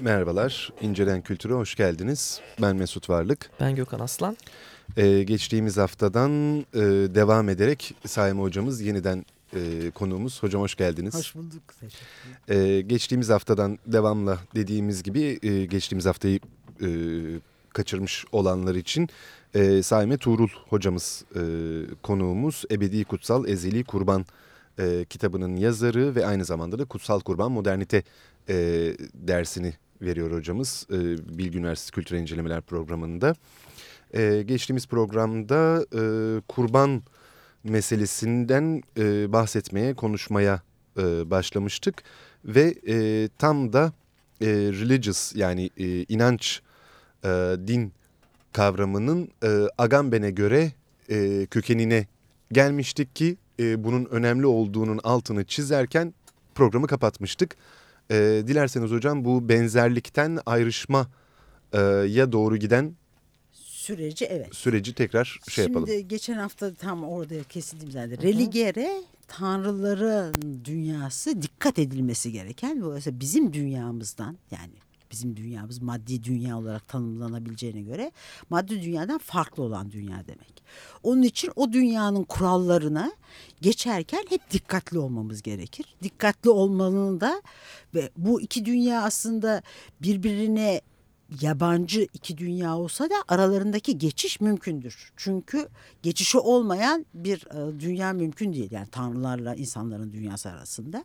Merhabalar, İncelen Kültür'e hoş geldiniz. Ben Mesut Varlık. Ben Gökhan Aslan. Ee, geçtiğimiz haftadan e, devam ederek Saime Hocamız yeniden e, konuğumuz. Hocam hoş geldiniz. Hoş bulduk. Ee, geçtiğimiz haftadan devamla dediğimiz gibi e, geçtiğimiz haftayı e, kaçırmış olanlar için e, Saime Tuğrul hocamız e, konuğumuz. Ebedi Kutsal Ezeli Kurban e, kitabının yazarı ve aynı zamanda da Kutsal Kurban Modernite e, dersini veriyor hocamız. E, Bilgi Üniversitesi Kültürel İncelemeler programında. E, geçtiğimiz programda e, kurban meselesinden e, bahsetmeye, konuşmaya e, başlamıştık. Ve e, tam da e, religious yani e, inanç, e, din kavramının e, Agamben'e göre e, kökenine gelmiştik ki e, bunun önemli olduğunun altını çizerken programı kapatmıştık. E, dilerseniz hocam bu benzerlikten ayrışma e, ya doğru giden süreci evet. Süreci tekrar şey Şimdi yapalım. Şimdi geçen hafta tam orada kesildiğim zaten. Religere tanrıların dünyası dikkat edilmesi gereken. Dolayısıyla bizim dünyamızdan yani bizim dünyamız maddi dünya olarak tanımlanabileceğine göre maddi dünyadan farklı olan dünya demek. Onun için o dünyanın kurallarına geçerken hep dikkatli olmamız gerekir. Dikkatli olmanın da ve bu iki dünya aslında birbirine yabancı iki dünya olsa da aralarındaki geçiş mümkündür. Çünkü geçişi olmayan bir e, dünya mümkün değil. Yani tanrılarla insanların dünyası arasında.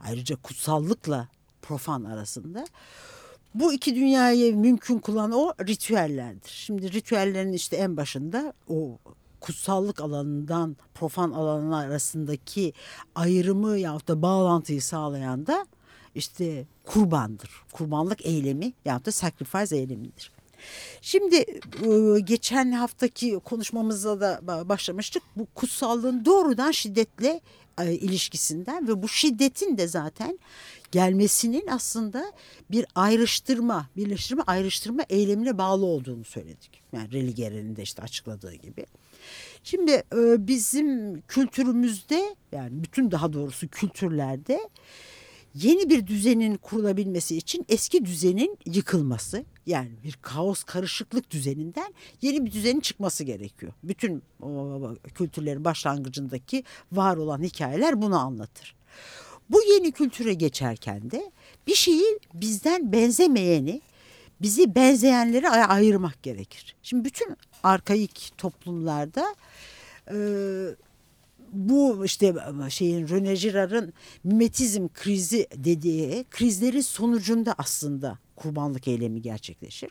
Ayrıca kutsallıkla profan arasında. Bu iki dünyayı mümkün kılan o ritüellerdir. Şimdi ritüellerin işte en başında o kutsallık alanından profan alanlar arasındaki ayrımı yahut da bağlantıyı sağlayan da işte kurbandır. Kurbanlık eylemi yahut da sacrifice eylemidir. Şimdi e, geçen haftaki konuşmamızda da başlamıştık. Bu kutsallığın doğrudan şiddetle ilişkisinden ve bu şiddetin de zaten gelmesinin aslında bir ayrıştırma, birleştirme, ayrıştırma eylemine bağlı olduğunu söyledik. Yani Religere'nin de işte açıkladığı gibi. Şimdi e, bizim kültürümüzde yani bütün daha doğrusu kültürlerde yeni bir düzenin kurulabilmesi için eski düzenin yıkılması yani bir kaos karışıklık düzeninden yeni bir düzenin çıkması gerekiyor. Bütün o, kültürlerin başlangıcındaki var olan hikayeler bunu anlatır. Bu yeni kültüre geçerken de bir şeyi bizden benzemeyeni bizi benzeyenleri ayırmak gerekir. Şimdi bütün arkaik toplumlarda e, bu işte şeyin René Girard'ın mimetizm krizi dediği krizlerin sonucunda aslında kurbanlık eylemi gerçekleşir.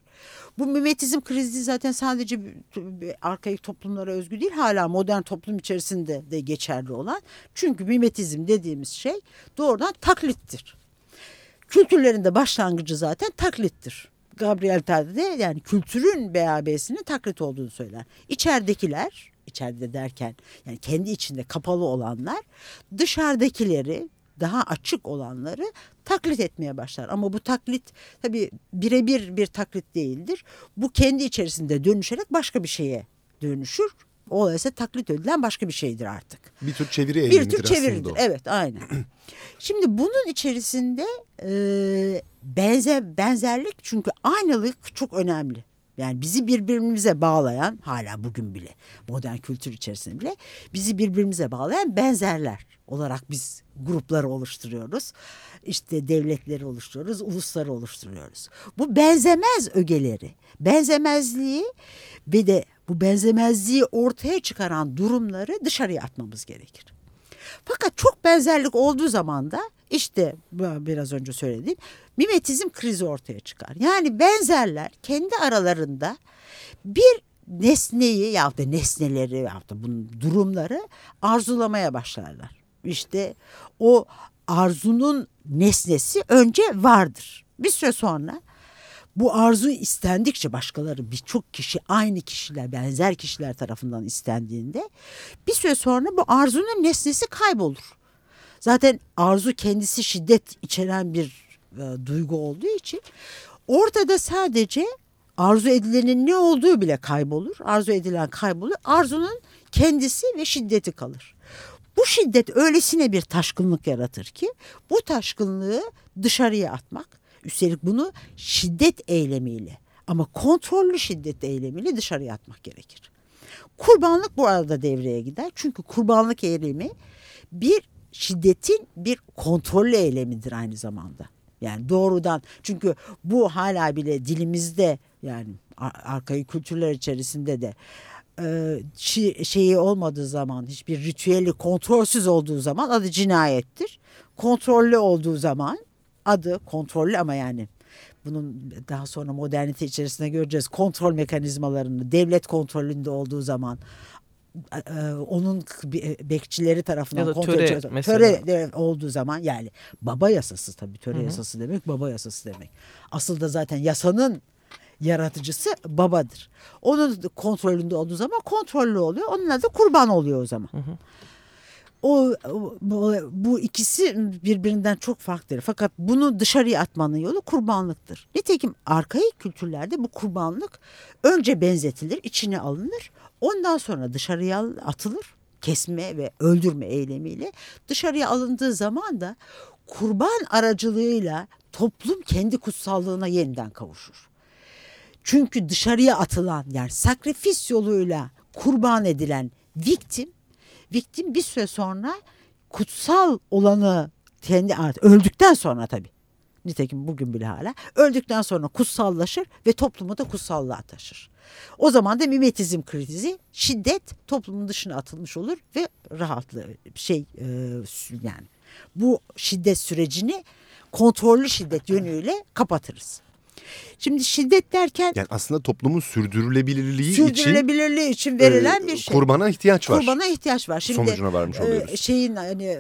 Bu mimetizm krizi zaten sadece arkaik toplumlara özgü değil hala modern toplum içerisinde de geçerli olan. Çünkü mimetizm dediğimiz şey doğrudan taklittir. Kültürlerinde başlangıcı zaten taklittir. Gabriel Tarde de yani kültürün BAB'sinin taklit olduğunu söyler. İçeridekiler içeride derken yani kendi içinde kapalı olanlar dışarıdakileri daha açık olanları taklit etmeye başlar. Ama bu taklit tabii birebir bir taklit değildir. Bu kendi içerisinde dönüşerek başka bir şeye dönüşür. O ise taklit edilen başka bir şeydir artık. Bir tür çeviri eylemidir Bir tür çeviridir. Evet aynen. Şimdi bunun içerisinde e, benze, benzerlik çünkü aynılık çok önemli. Yani bizi birbirimize bağlayan hala bugün bile modern kültür içerisinde bile bizi birbirimize bağlayan benzerler olarak biz grupları oluşturuyoruz. İşte devletleri oluşturuyoruz, ulusları oluşturuyoruz. Bu benzemez ögeleri, benzemezliği ve de bu benzemezliği ortaya çıkaran durumları dışarıya atmamız gerekir. Fakat çok benzerlik olduğu zaman da işte biraz önce söylediğim mimetizm krizi ortaya çıkar. Yani benzerler kendi aralarında bir nesneyi ya da nesneleri ya da bunun durumları arzulamaya başlarlar. İşte o arzunun nesnesi önce vardır. Bir süre sonra bu arzu istendikçe başkaları birçok kişi aynı kişiler benzer kişiler tarafından istendiğinde bir süre sonra bu arzunun nesnesi kaybolur. Zaten arzu kendisi şiddet içeren bir e, duygu olduğu için ortada sadece arzu edilenin ne olduğu bile kaybolur. Arzu edilen kaybolur. Arzunun kendisi ve şiddeti kalır. Bu şiddet öylesine bir taşkınlık yaratır ki bu taşkınlığı dışarıya atmak Üstelik bunu şiddet eylemiyle ama kontrollü şiddet eylemiyle dışarıya atmak gerekir. Kurbanlık bu arada devreye gider. Çünkü kurbanlık eylemi bir şiddetin bir kontrollü eylemidir aynı zamanda. Yani doğrudan çünkü bu hala bile dilimizde yani arkayı kültürler içerisinde de e, şeyi olmadığı zaman hiçbir ritüeli kontrolsüz olduğu zaman adı cinayettir. Kontrollü olduğu zaman adı kontrollü ama yani bunun daha sonra modernite içerisinde göreceğiz kontrol mekanizmalarını devlet kontrolünde olduğu zaman e, onun bekçileri tarafından ya kontrol töre, töre olduğu zaman yani baba yasası tabii töre Hı -hı. yasası demek baba yasası demek. Asıl da zaten yasanın yaratıcısı babadır. Onun kontrolünde olduğu zaman kontrollü oluyor. Onun adı kurban oluyor o zaman. Hı hı. O bu, ikisi birbirinden çok farklıdır. Fakat bunu dışarıya atmanın yolu kurbanlıktır. Nitekim arkaik kültürlerde bu kurbanlık önce benzetilir, içine alınır. Ondan sonra dışarıya atılır. Kesme ve öldürme eylemiyle dışarıya alındığı zaman da kurban aracılığıyla toplum kendi kutsallığına yeniden kavuşur. Çünkü dışarıya atılan yani sakrifis yoluyla kurban edilen victim Victim bir süre sonra kutsal olanı kendi öldükten sonra tabii. Nitekim bugün bile hala öldükten sonra kutsallaşır ve toplumu da kutsallığa taşır. O zaman da mimetizm krizi şiddet toplumun dışına atılmış olur ve rahatlığı şey e, yani bu şiddet sürecini kontrollü şiddet yönüyle kapatırız. Şimdi şiddet derken... Yani aslında toplumun sürdürülebilirliği, sürdürülebilirliği için, için verilen bir şey. Kurbana ihtiyaç var. Kurbana ihtiyaç var. Şimdi, Sonucuna varmış oluyoruz. E, şeyin hani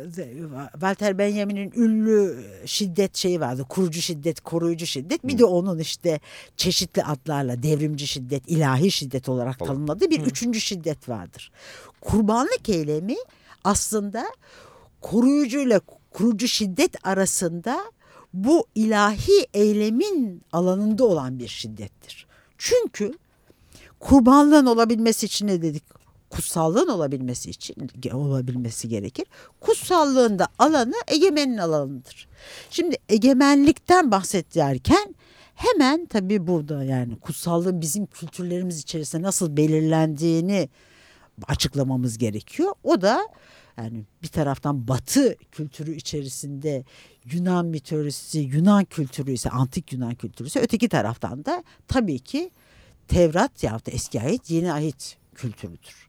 Walter Benjamin'in ünlü şiddet şeyi vardı. Kurucu şiddet, koruyucu şiddet. Bir Hı. de onun işte çeşitli adlarla devrimci şiddet, ilahi şiddet olarak tanımladığı bir Hı. üçüncü şiddet vardır. Kurbanlık eylemi aslında koruyucuyla kurucu şiddet arasında bu ilahi eylemin alanında olan bir şiddettir. Çünkü kurbanlığın olabilmesi için ne dedik? Kutsallığın olabilmesi için olabilmesi gerekir. Kutsallığın da alanı egemenin alanıdır. Şimdi egemenlikten bahsederken hemen tabii burada yani kutsallığın bizim kültürlerimiz içerisinde nasıl belirlendiğini açıklamamız gerekiyor. O da yani bir taraftan Batı kültürü içerisinde Yunan mitolojisi, Yunan kültürü ise antik Yunan kültürü ise öteki taraftan da tabii ki Tevrat ya da eski ayet, yeni ayet kültürüdür.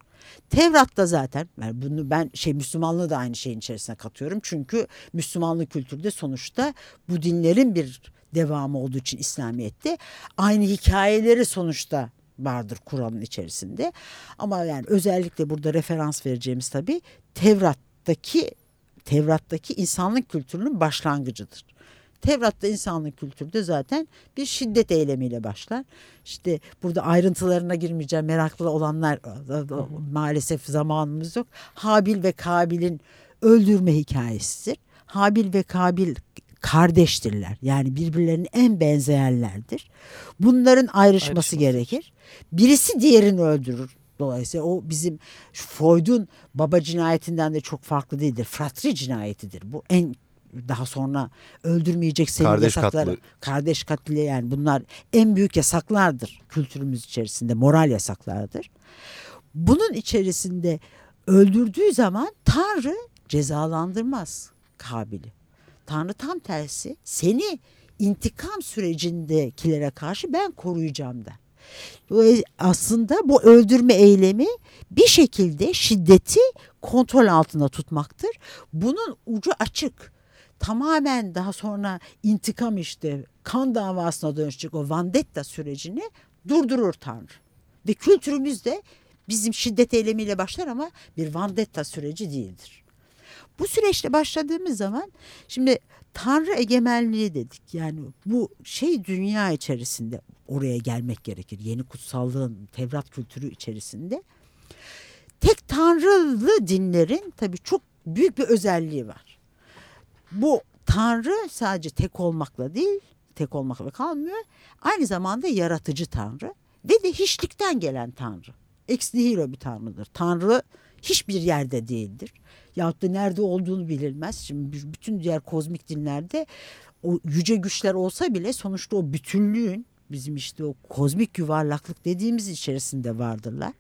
Tevrat'ta zaten yani bunu ben şey Müslümanlığı da aynı şeyin içerisine katıyorum. Çünkü Müslümanlık kültürde sonuçta bu dinlerin bir devamı olduğu için İslamiyet'te aynı hikayeleri sonuçta vardır Kur'an'ın içerisinde. Ama yani özellikle burada referans vereceğimiz tabii Tevrat'taki Tevrat'taki insanlık kültürünün başlangıcıdır. Tevrat'ta insanlık kültürü de zaten bir şiddet eylemiyle başlar. İşte burada ayrıntılarına girmeyeceğim meraklı olanlar maalesef zamanımız yok. Habil ve Kabil'in öldürme hikayesidir. Habil ve Kabil kardeştirler. Yani birbirlerinin en benzeyenlerdir. Bunların ayrışması Ayrışması. gerekir. Birisi diğerini öldürür. Dolayısıyla o bizim Freud'un baba cinayetinden de çok farklı değildir. Fratri cinayetidir. Bu en daha sonra öldürmeyecek senin kardeş yasakları. Katlı. Kardeş katli yani bunlar en büyük yasaklardır kültürümüz içerisinde. Moral yasaklardır. Bunun içerisinde öldürdüğü zaman Tanrı cezalandırmaz Kabil'i. Tanrı tam tersi seni intikam sürecindekilere karşı ben koruyacağım der. Aslında bu öldürme eylemi bir şekilde şiddeti kontrol altında tutmaktır. Bunun ucu açık. Tamamen daha sonra intikam işte kan davasına dönüşecek o vandetta sürecini durdurur Tanrı. Ve kültürümüzde bizim şiddet eylemiyle başlar ama bir vandetta süreci değildir. Bu süreçte başladığımız zaman şimdi Tanrı egemenliği dedik. Yani bu şey dünya içerisinde oraya gelmek gerekir. Yeni kutsallığın Tevrat kültürü içerisinde. Tek tanrılı dinlerin tabii çok büyük bir özelliği var. Bu tanrı sadece tek olmakla değil, tek olmakla kalmıyor. Aynı zamanda yaratıcı tanrı ve de hiçlikten gelen tanrı. Ex nihilo bir tanrıdır. Tanrı hiçbir yerde değildir. Yahut da nerede olduğunu bilinmez. Şimdi bütün diğer kozmik dinlerde o yüce güçler olsa bile sonuçta o bütünlüğün bizim işte o kozmik yuvarlaklık dediğimiz içerisinde vardırlar.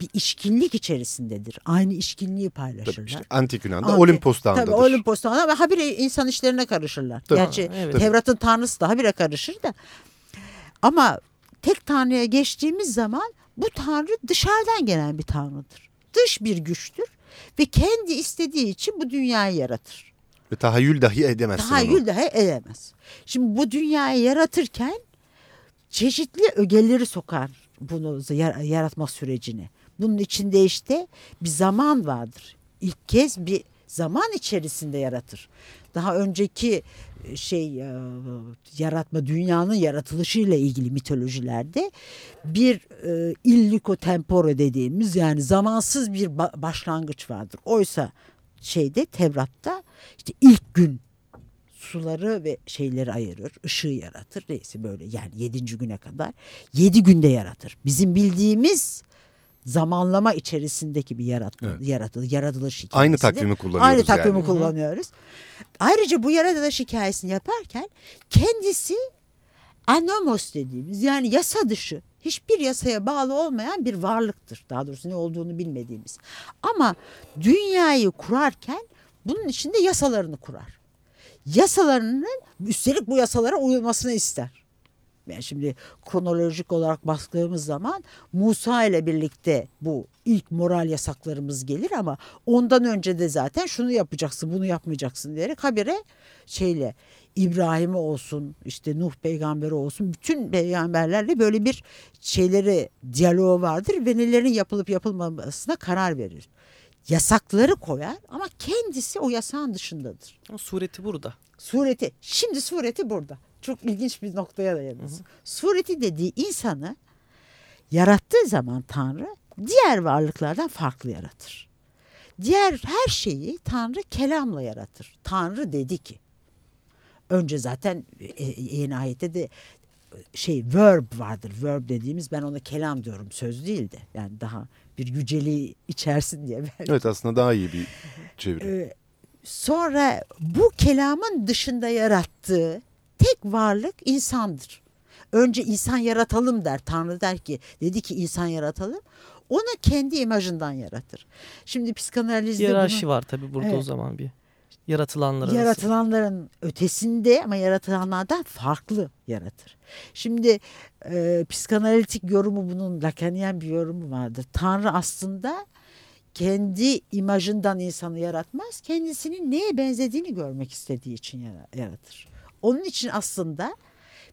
Bir işkinlik içerisindedir. Aynı işkinliği paylaşırlar. Tabii işte Antik Yunan'da Antik, Olimpos Dağı'ndadır. Tabii Olimpos Dağı'nda ve habire insan işlerine karışırlar. Tabii. Gerçi evet. Tevrat'ın tanrısı da habire karışır da. Ama tek tanrıya geçtiğimiz zaman bu tanrı dışarıdan gelen bir tanrıdır. Dış bir güçtür ve kendi istediği için bu dünyayı yaratır. Ve tahayyül dahi edemezsin Tahayyül onu. dahi edemez. Şimdi bu dünyayı yaratırken çeşitli ögeleri sokar bunu yaratma sürecine. Bunun içinde işte bir zaman vardır. İlk kez bir zaman içerisinde yaratır. Daha önceki şey e, yaratma dünyanın yaratılışıyla ilgili mitolojilerde bir e, illiko tempore dediğimiz yani zamansız bir başlangıç vardır. Oysa şeyde Tevrat'ta işte ilk gün suları ve şeyleri ayırır, ışığı yaratır. Neyse böyle yani yedinci güne kadar yedi günde yaratır. Bizim bildiğimiz zamanlama içerisindeki bir yaratma, evet. yaratılış, yaratılış hikayesi. Aynı takvimi kullanıyoruz Aynı takvimi yani. kullanıyoruz. Ayrıca bu yaratılış hikayesini yaparken kendisi anomos dediğimiz yani yasa dışı hiçbir yasaya bağlı olmayan bir varlıktır. Daha doğrusu ne olduğunu bilmediğimiz. Ama dünyayı kurarken bunun içinde yasalarını kurar. Yasalarının üstelik bu yasalara uyulmasını ister. Yani şimdi kronolojik olarak baktığımız zaman Musa ile birlikte bu ilk moral yasaklarımız gelir ama ondan önce de zaten şunu yapacaksın bunu yapmayacaksın diyerek habire şeyle İbrahim'e olsun işte Nuh peygamberi olsun bütün peygamberlerle böyle bir şeyleri diyaloğu vardır ve nelerin yapılıp yapılmamasına karar verir. Yasakları koyar ama kendisi o yasağın dışındadır. O sureti burada. Sureti. Şimdi sureti burada çok ilginç bir noktaya dayanıyoruz. Sureti dediği insanı yarattığı zaman Tanrı diğer varlıklardan farklı yaratır. Diğer her şeyi Tanrı kelamla yaratır. Tanrı dedi ki. Önce zaten e, e, yeni ayette de şey verb vardır. Verb dediğimiz ben ona kelam diyorum. Söz değil de. Yani daha bir yüceliği içersin diye. Belki. Evet aslında daha iyi bir çeviri. Ee, sonra bu kelamın dışında yarattığı tek varlık insandır. Önce insan yaratalım der. Tanrı der ki dedi ki insan yaratalım. Onu kendi imajından yaratır. Şimdi psikanalizde Hiyerarşi bunu, var tabii burada evet, o zaman bir. Yaratılanların Yaratılanların arası. ötesinde ama yaratılanlardan farklı yaratır. Şimdi e, psikanalitik yorumu bunun Lacanien bir yorumu vardır. Tanrı aslında kendi imajından insanı yaratmaz. Kendisinin neye benzediğini görmek istediği için yaratır. Onun için aslında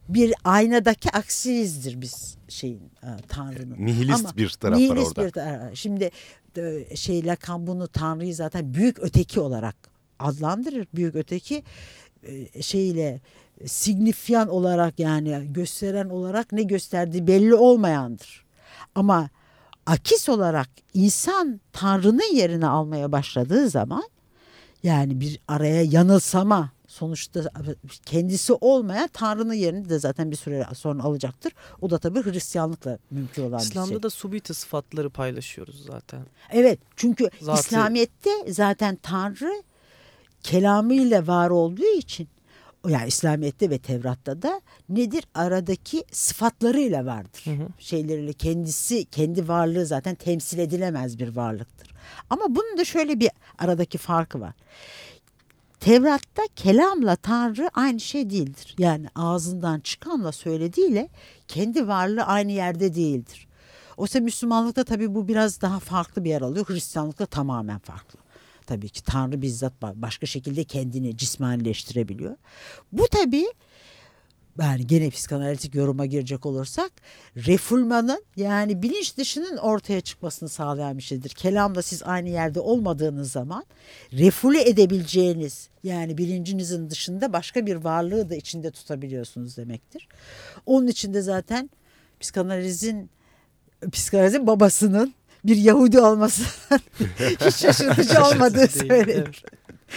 bir aynadaki aksiyizdir biz şeyin e, Tanrı'nın. Nihilist Ama, bir taraf nihilist var orada. Bir, şimdi e, şey Lacan bunu Tanrı'yı zaten büyük öteki olarak adlandırır. Büyük öteki e, şeyle signifyan olarak yani gösteren olarak ne gösterdiği belli olmayandır. Ama akis olarak insan Tanrı'nın yerini almaya başladığı zaman yani bir araya yanılsama sonuçta kendisi olmayan Tanrı'nın yerini de zaten bir süre sonra alacaktır. O da tabii Hristiyanlıkla mümkün olan İslam'da bir şey. da subite sıfatları paylaşıyoruz zaten. Evet çünkü Zatı... İslamiyet'te zaten Tanrı kelamıyla var olduğu için yani İslamiyet'te ve Tevrat'ta da nedir? Aradaki sıfatlarıyla vardır. Hı hı. Şeyleriyle kendisi, kendi varlığı zaten temsil edilemez bir varlıktır. Ama bunun da şöyle bir aradaki farkı var. Tevrat'ta kelamla Tanrı aynı şey değildir. Yani ağzından çıkanla söylediğiyle kendi varlığı aynı yerde değildir. Oysa Müslümanlıkta tabii bu biraz daha farklı bir yer alıyor. Hristiyanlıkta tamamen farklı. Tabii ki Tanrı bizzat başka şekilde kendini cismanileştirebiliyor. Bu tabii yani gene psikanalitik yoruma girecek olursak refulmanın yani bilinç dışının ortaya çıkmasını sağlayan bir şeydir. Kelamda siz aynı yerde olmadığınız zaman refule edebileceğiniz yani bilincinizin dışında başka bir varlığı da içinde tutabiliyorsunuz demektir. Onun içinde zaten psikanalizin psikanalizin babasının bir Yahudi olması hiç şaşırtıcı olmadığı söylenir.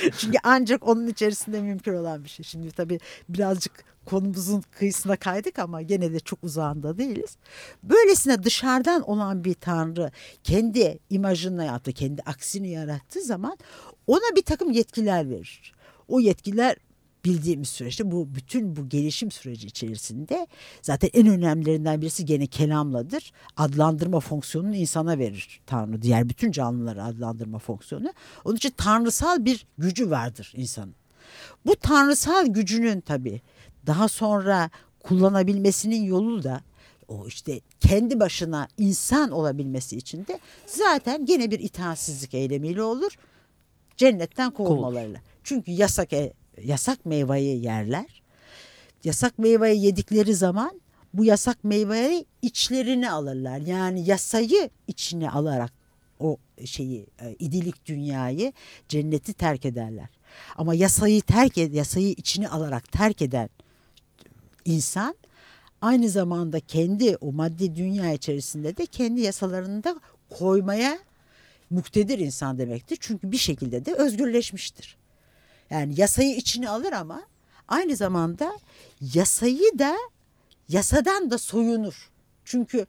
Çünkü ancak onun içerisinde mümkün olan bir şey. Şimdi tabii birazcık konumuzun kıyısına kaydık ama gene de çok uzağında değiliz. Böylesine dışarıdan olan bir tanrı kendi imajını yaptı, kendi aksini yarattığı zaman ona bir takım yetkiler verir. O yetkiler bildiğimiz süreçte bu bütün bu gelişim süreci içerisinde zaten en önemlilerinden birisi gene kelamladır. Adlandırma fonksiyonunu insana verir Tanrı. Diğer bütün canlıları adlandırma fonksiyonu. Onun için tanrısal bir gücü vardır insanın. Bu tanrısal gücünün tabii daha sonra kullanabilmesinin yolu da o işte kendi başına insan olabilmesi için de zaten gene bir itaatsizlik eylemiyle olur. Cennetten kovulmalarıyla. Çünkü yasak e, yasak meyveyi yerler. Yasak meyveyi yedikleri zaman bu yasak meyveyi içlerini alırlar. Yani yasayı içine alarak o şeyi e, idilik dünyayı cenneti terk ederler. Ama yasayı terk ed yasayı içine alarak terk eden insan aynı zamanda kendi o maddi dünya içerisinde de kendi yasalarını da koymaya muktedir insan demektir. Çünkü bir şekilde de özgürleşmiştir. Yani yasayı içine alır ama aynı zamanda yasayı da yasadan da soyunur. Çünkü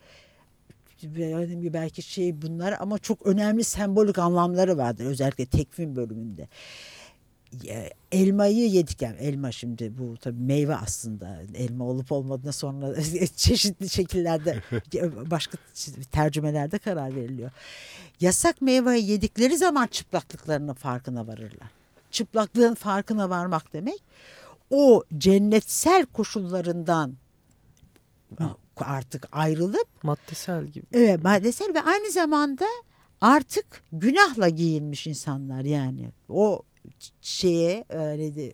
belki şey bunlar ama çok önemli sembolik anlamları vardır özellikle tekvim bölümünde elmayı yedik yani elma şimdi bu tabii meyve aslında elma olup olmadığına sonra çeşitli şekillerde başka tercümelerde karar veriliyor. Yasak meyveyi yedikleri zaman çıplaklıklarının farkına varırlar. Çıplaklığın farkına varmak demek o cennetsel koşullarından artık ayrılıp maddesel gibi. Evet maddesel ve aynı zamanda artık günahla giyinmiş insanlar yani. O şeye öyle de,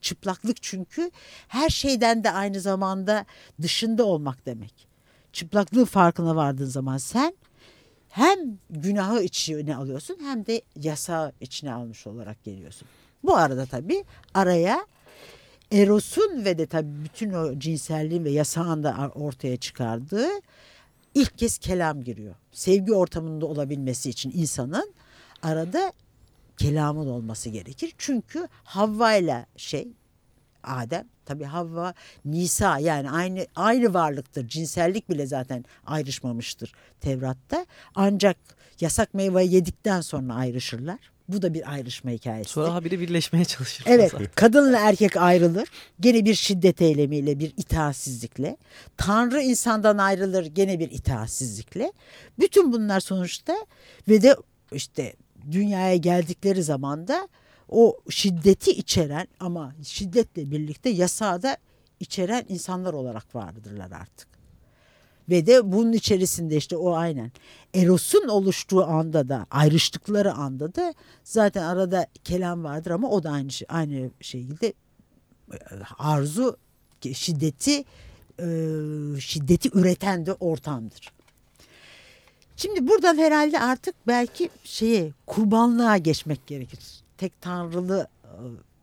çıplaklık çünkü her şeyden de aynı zamanda dışında olmak demek. Çıplaklığın farkına vardığın zaman sen hem günahı içine alıyorsun hem de yasa içine almış olarak geliyorsun. Bu arada tabii araya Eros'un ve de tabii bütün o cinselliğin ve yasağın da ortaya çıkardığı ilk kez kelam giriyor. Sevgi ortamında olabilmesi için insanın arada kelamın olması gerekir. Çünkü Havva ile şey Adem tabi Havva Nisa yani aynı aynı varlıktır. Cinsellik bile zaten ayrışmamıştır Tevrat'ta. Ancak yasak meyveyi yedikten sonra ayrışırlar. Bu da bir ayrışma hikayesi. Sonra habire birleşmeye çalışır. Evet kadınla erkek ayrılır. Gene bir şiddet eylemiyle bir itaatsizlikle. Tanrı insandan ayrılır gene bir itaatsizlikle. Bütün bunlar sonuçta ve de işte dünyaya geldikleri zaman da o şiddeti içeren ama şiddetle birlikte yasağı da içeren insanlar olarak vardırlar artık. Ve de bunun içerisinde işte o aynen Eros'un oluştuğu anda da ayrıştıkları anda da zaten arada kelam vardır ama o da aynı şey, aynı şekilde e, arzu şiddeti e, şiddeti üreten de ortamdır. Şimdi buradan herhalde artık belki şeye kurbanlığa geçmek gerekir. Tek tanrılı e,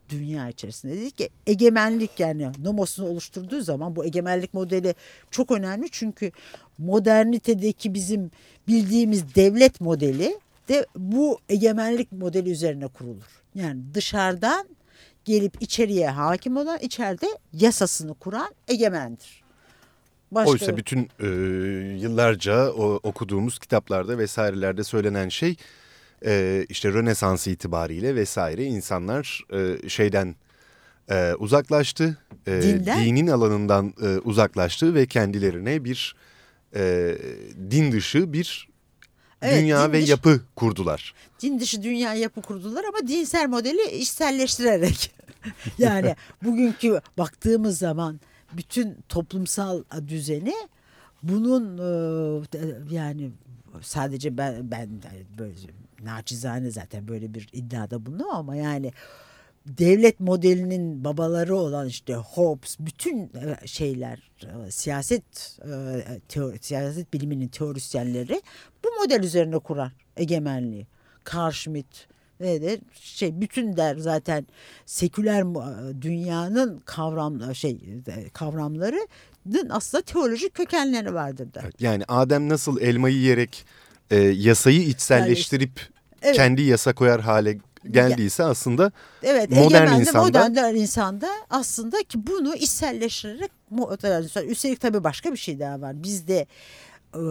dünya içerisinde dedik ki egemenlik yani nomosunu oluşturduğu zaman bu egemenlik modeli çok önemli çünkü modernitedeki bizim bildiğimiz devlet modeli de bu egemenlik modeli üzerine kurulur. Yani dışarıdan gelip içeriye hakim olan içeride yasasını kuran egemendir. Başka... Oysa bütün e, yıllarca o, okuduğumuz kitaplarda vesairelerde söylenen şey e, işte Rönesans itibariyle vesaire insanlar e, şeyden e, uzaklaştı. E, dinin alanından e, uzaklaştı ve kendilerine bir e, din dışı bir Evet, dünya ve dışı, yapı kurdular. Din dışı dünya yapı kurdular ama dinsel modeli işselleştirerek. yani bugünkü baktığımız zaman bütün toplumsal düzeni bunun e, yani sadece ben ben böyle naçizane zaten böyle bir iddiada bulundum ama yani devlet modelinin babaları olan işte Hobbes bütün e, şeyler e, siyaset teori, siyaset biliminin teorisyenleri bu model üzerine kurar egemenliği. Carl Schmitt ve de şey bütün der zaten seküler dünyanın kavram şey kavramları aslında teolojik kökenleri vardır der. Yani Adem nasıl elmayı yiyerek e, yasayı içselleştirip evet. kendi yasa koyar hale geldiyse aslında evet, modern insanda modern insanda aslında ki bunu içselleştirerek üstelik tabii başka bir şey daha var. Bizde e,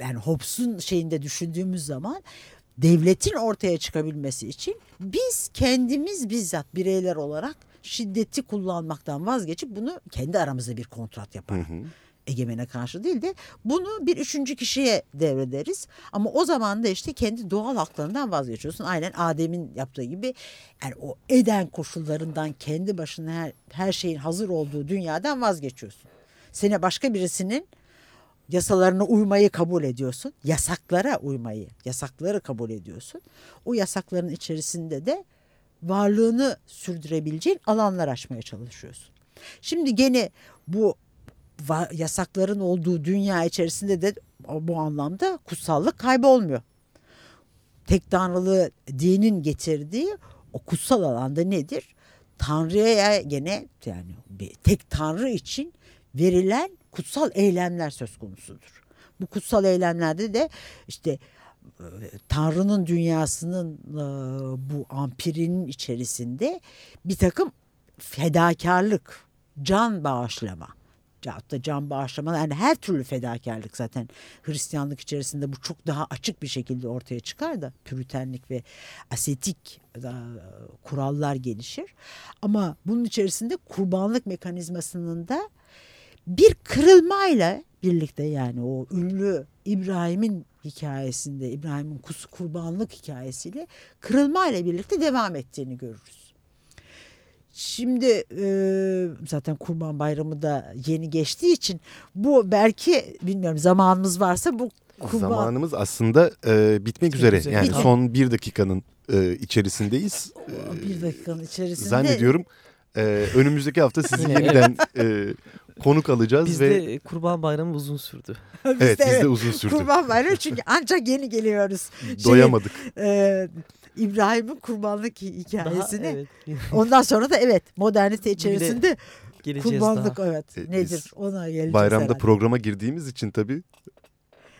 yani Hobbes'un şeyinde düşündüğümüz zaman devletin ortaya çıkabilmesi için biz kendimiz bizzat bireyler olarak şiddeti kullanmaktan vazgeçip bunu kendi aramızda bir kontrat yaparak egemene karşı değil de bunu bir üçüncü kişiye devrederiz. Ama o zaman da işte kendi doğal haklarından vazgeçiyorsun. Aynen Adem'in yaptığı gibi yani o eden koşullarından kendi başına her, her şeyin hazır olduğu dünyadan vazgeçiyorsun. Sene başka birisinin yasalarına uymayı kabul ediyorsun. Yasaklara uymayı, yasakları kabul ediyorsun. O yasakların içerisinde de varlığını sürdürebileceğin alanlar açmaya çalışıyorsun. Şimdi gene bu yasakların olduğu dünya içerisinde de bu anlamda kutsallık kaybolmuyor. Tek tanrılı dinin getirdiği o kutsal alanda nedir? Tanrı'ya gene yani bir tek tanrı için verilen kutsal eylemler söz konusudur. Bu kutsal eylemlerde de işte e, Tanrı'nın dünyasının e, bu ampirinin içerisinde bir takım fedakarlık, can bağışlama, da can bağışlama yani her türlü fedakarlık zaten Hristiyanlık içerisinde bu çok daha açık bir şekilde ortaya çıkar da püritenlik ve asetik e, kurallar gelişir. Ama bunun içerisinde kurbanlık mekanizmasının da bir kırılmayla birlikte yani o ünlü İbrahim'in hikayesinde İbrahim'in kurbanlık hikayesiyle kırılmayla birlikte devam ettiğini görürüz. Şimdi e, zaten Kurban Bayramı da yeni geçtiği için bu belki bilmiyorum zamanımız varsa bu kurban... Zamanımız aslında e, bitmek üzere. üzere. Yani Bitmek. son bir dakikanın e, içerisindeyiz. E, bir dakikanın içerisinde Zannediyorum e, önümüzdeki hafta sizi yeniden e, konuk alacağız ve Bizde Kurban Bayramı uzun sürdü. Biz evet de bizde uzun sürdü. Kurban Bayramı çünkü ancak yeni geliyoruz. Şey, Doyamadık. e, İbrahim'in kurbanlık hi- Daha hikayesini. evet. Ondan sonra da evet modernite içerisinde Geleceğiz kurbanlık daha. evet E, biz nedir ona geleceğiz Bayramda herhalde. programa girdiğimiz için tabii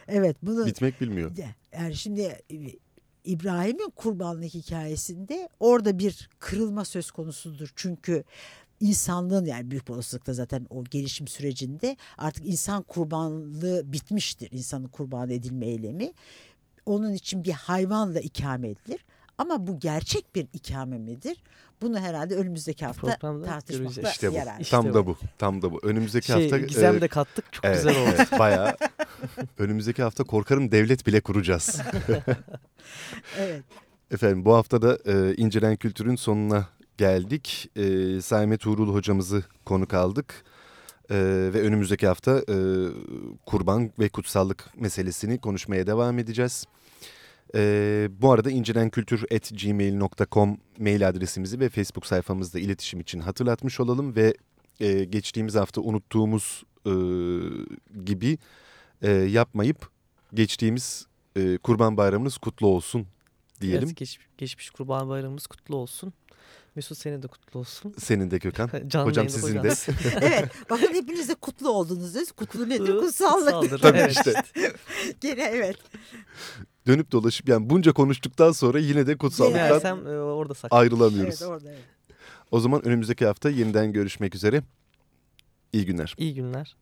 Evet bunu bitmek bilmiyor. Ya, Yani şimdi e, İbrahim'in kurbanlık hikayesinde orada bir kırılma söz konusudur. Çünkü insanlığın yani büyük olasılıkla zaten o gelişim sürecinde artık insan kurbanlığı bitmiştir. İnsanın kurban edilme eylemi. Onun için bir hayvanla ikame edilir. Ama bu gerçek bir ikame midir? Bunu herhalde önümüzdeki hafta Programda tartışmakta. İşte bu. yarar. İşte Tam bu. da bu. Tam da bu. Önümüzdeki Şey, hafta gizem e, de kattık çok evet, güzel oldu. evet, bayağı. Önümüzdeki hafta korkarım devlet bile kuracağız. Evet. Efendim bu hafta da e, İncelen Kültür'ün sonuna geldik. E, Saime Tuğrul hocamızı konuk aldık. E, ve önümüzdeki hafta e, kurban ve kutsallık meselesini konuşmaya devam edeceğiz. E, bu arada incelenkultur.gmail.com mail adresimizi ve Facebook sayfamızda iletişim için hatırlatmış olalım. Ve e, geçtiğimiz hafta unuttuğumuz e, gibi e, yapmayıp geçtiğimiz e, kurban bayramınız kutlu olsun diyelim. Evet, geç- geçmiş Kurban Bayramımız kutlu olsun. Mesut senin de kutlu olsun. Senin de Gökhan. Canlı Hocam sizin de. koyacaksın. evet. Bakın hepiniz de kutlu oldunuz. Kutlu nedir? Kutsallık. Kutsaldır. Tabii evet. işte. Gene evet. Dönüp dolaşıp yani bunca konuştuktan sonra yine de kutsallıktan Meğersem e, orada saklı. ayrılamıyoruz. Evet orada evet. O zaman önümüzdeki hafta yeniden görüşmek üzere. İyi günler. İyi günler.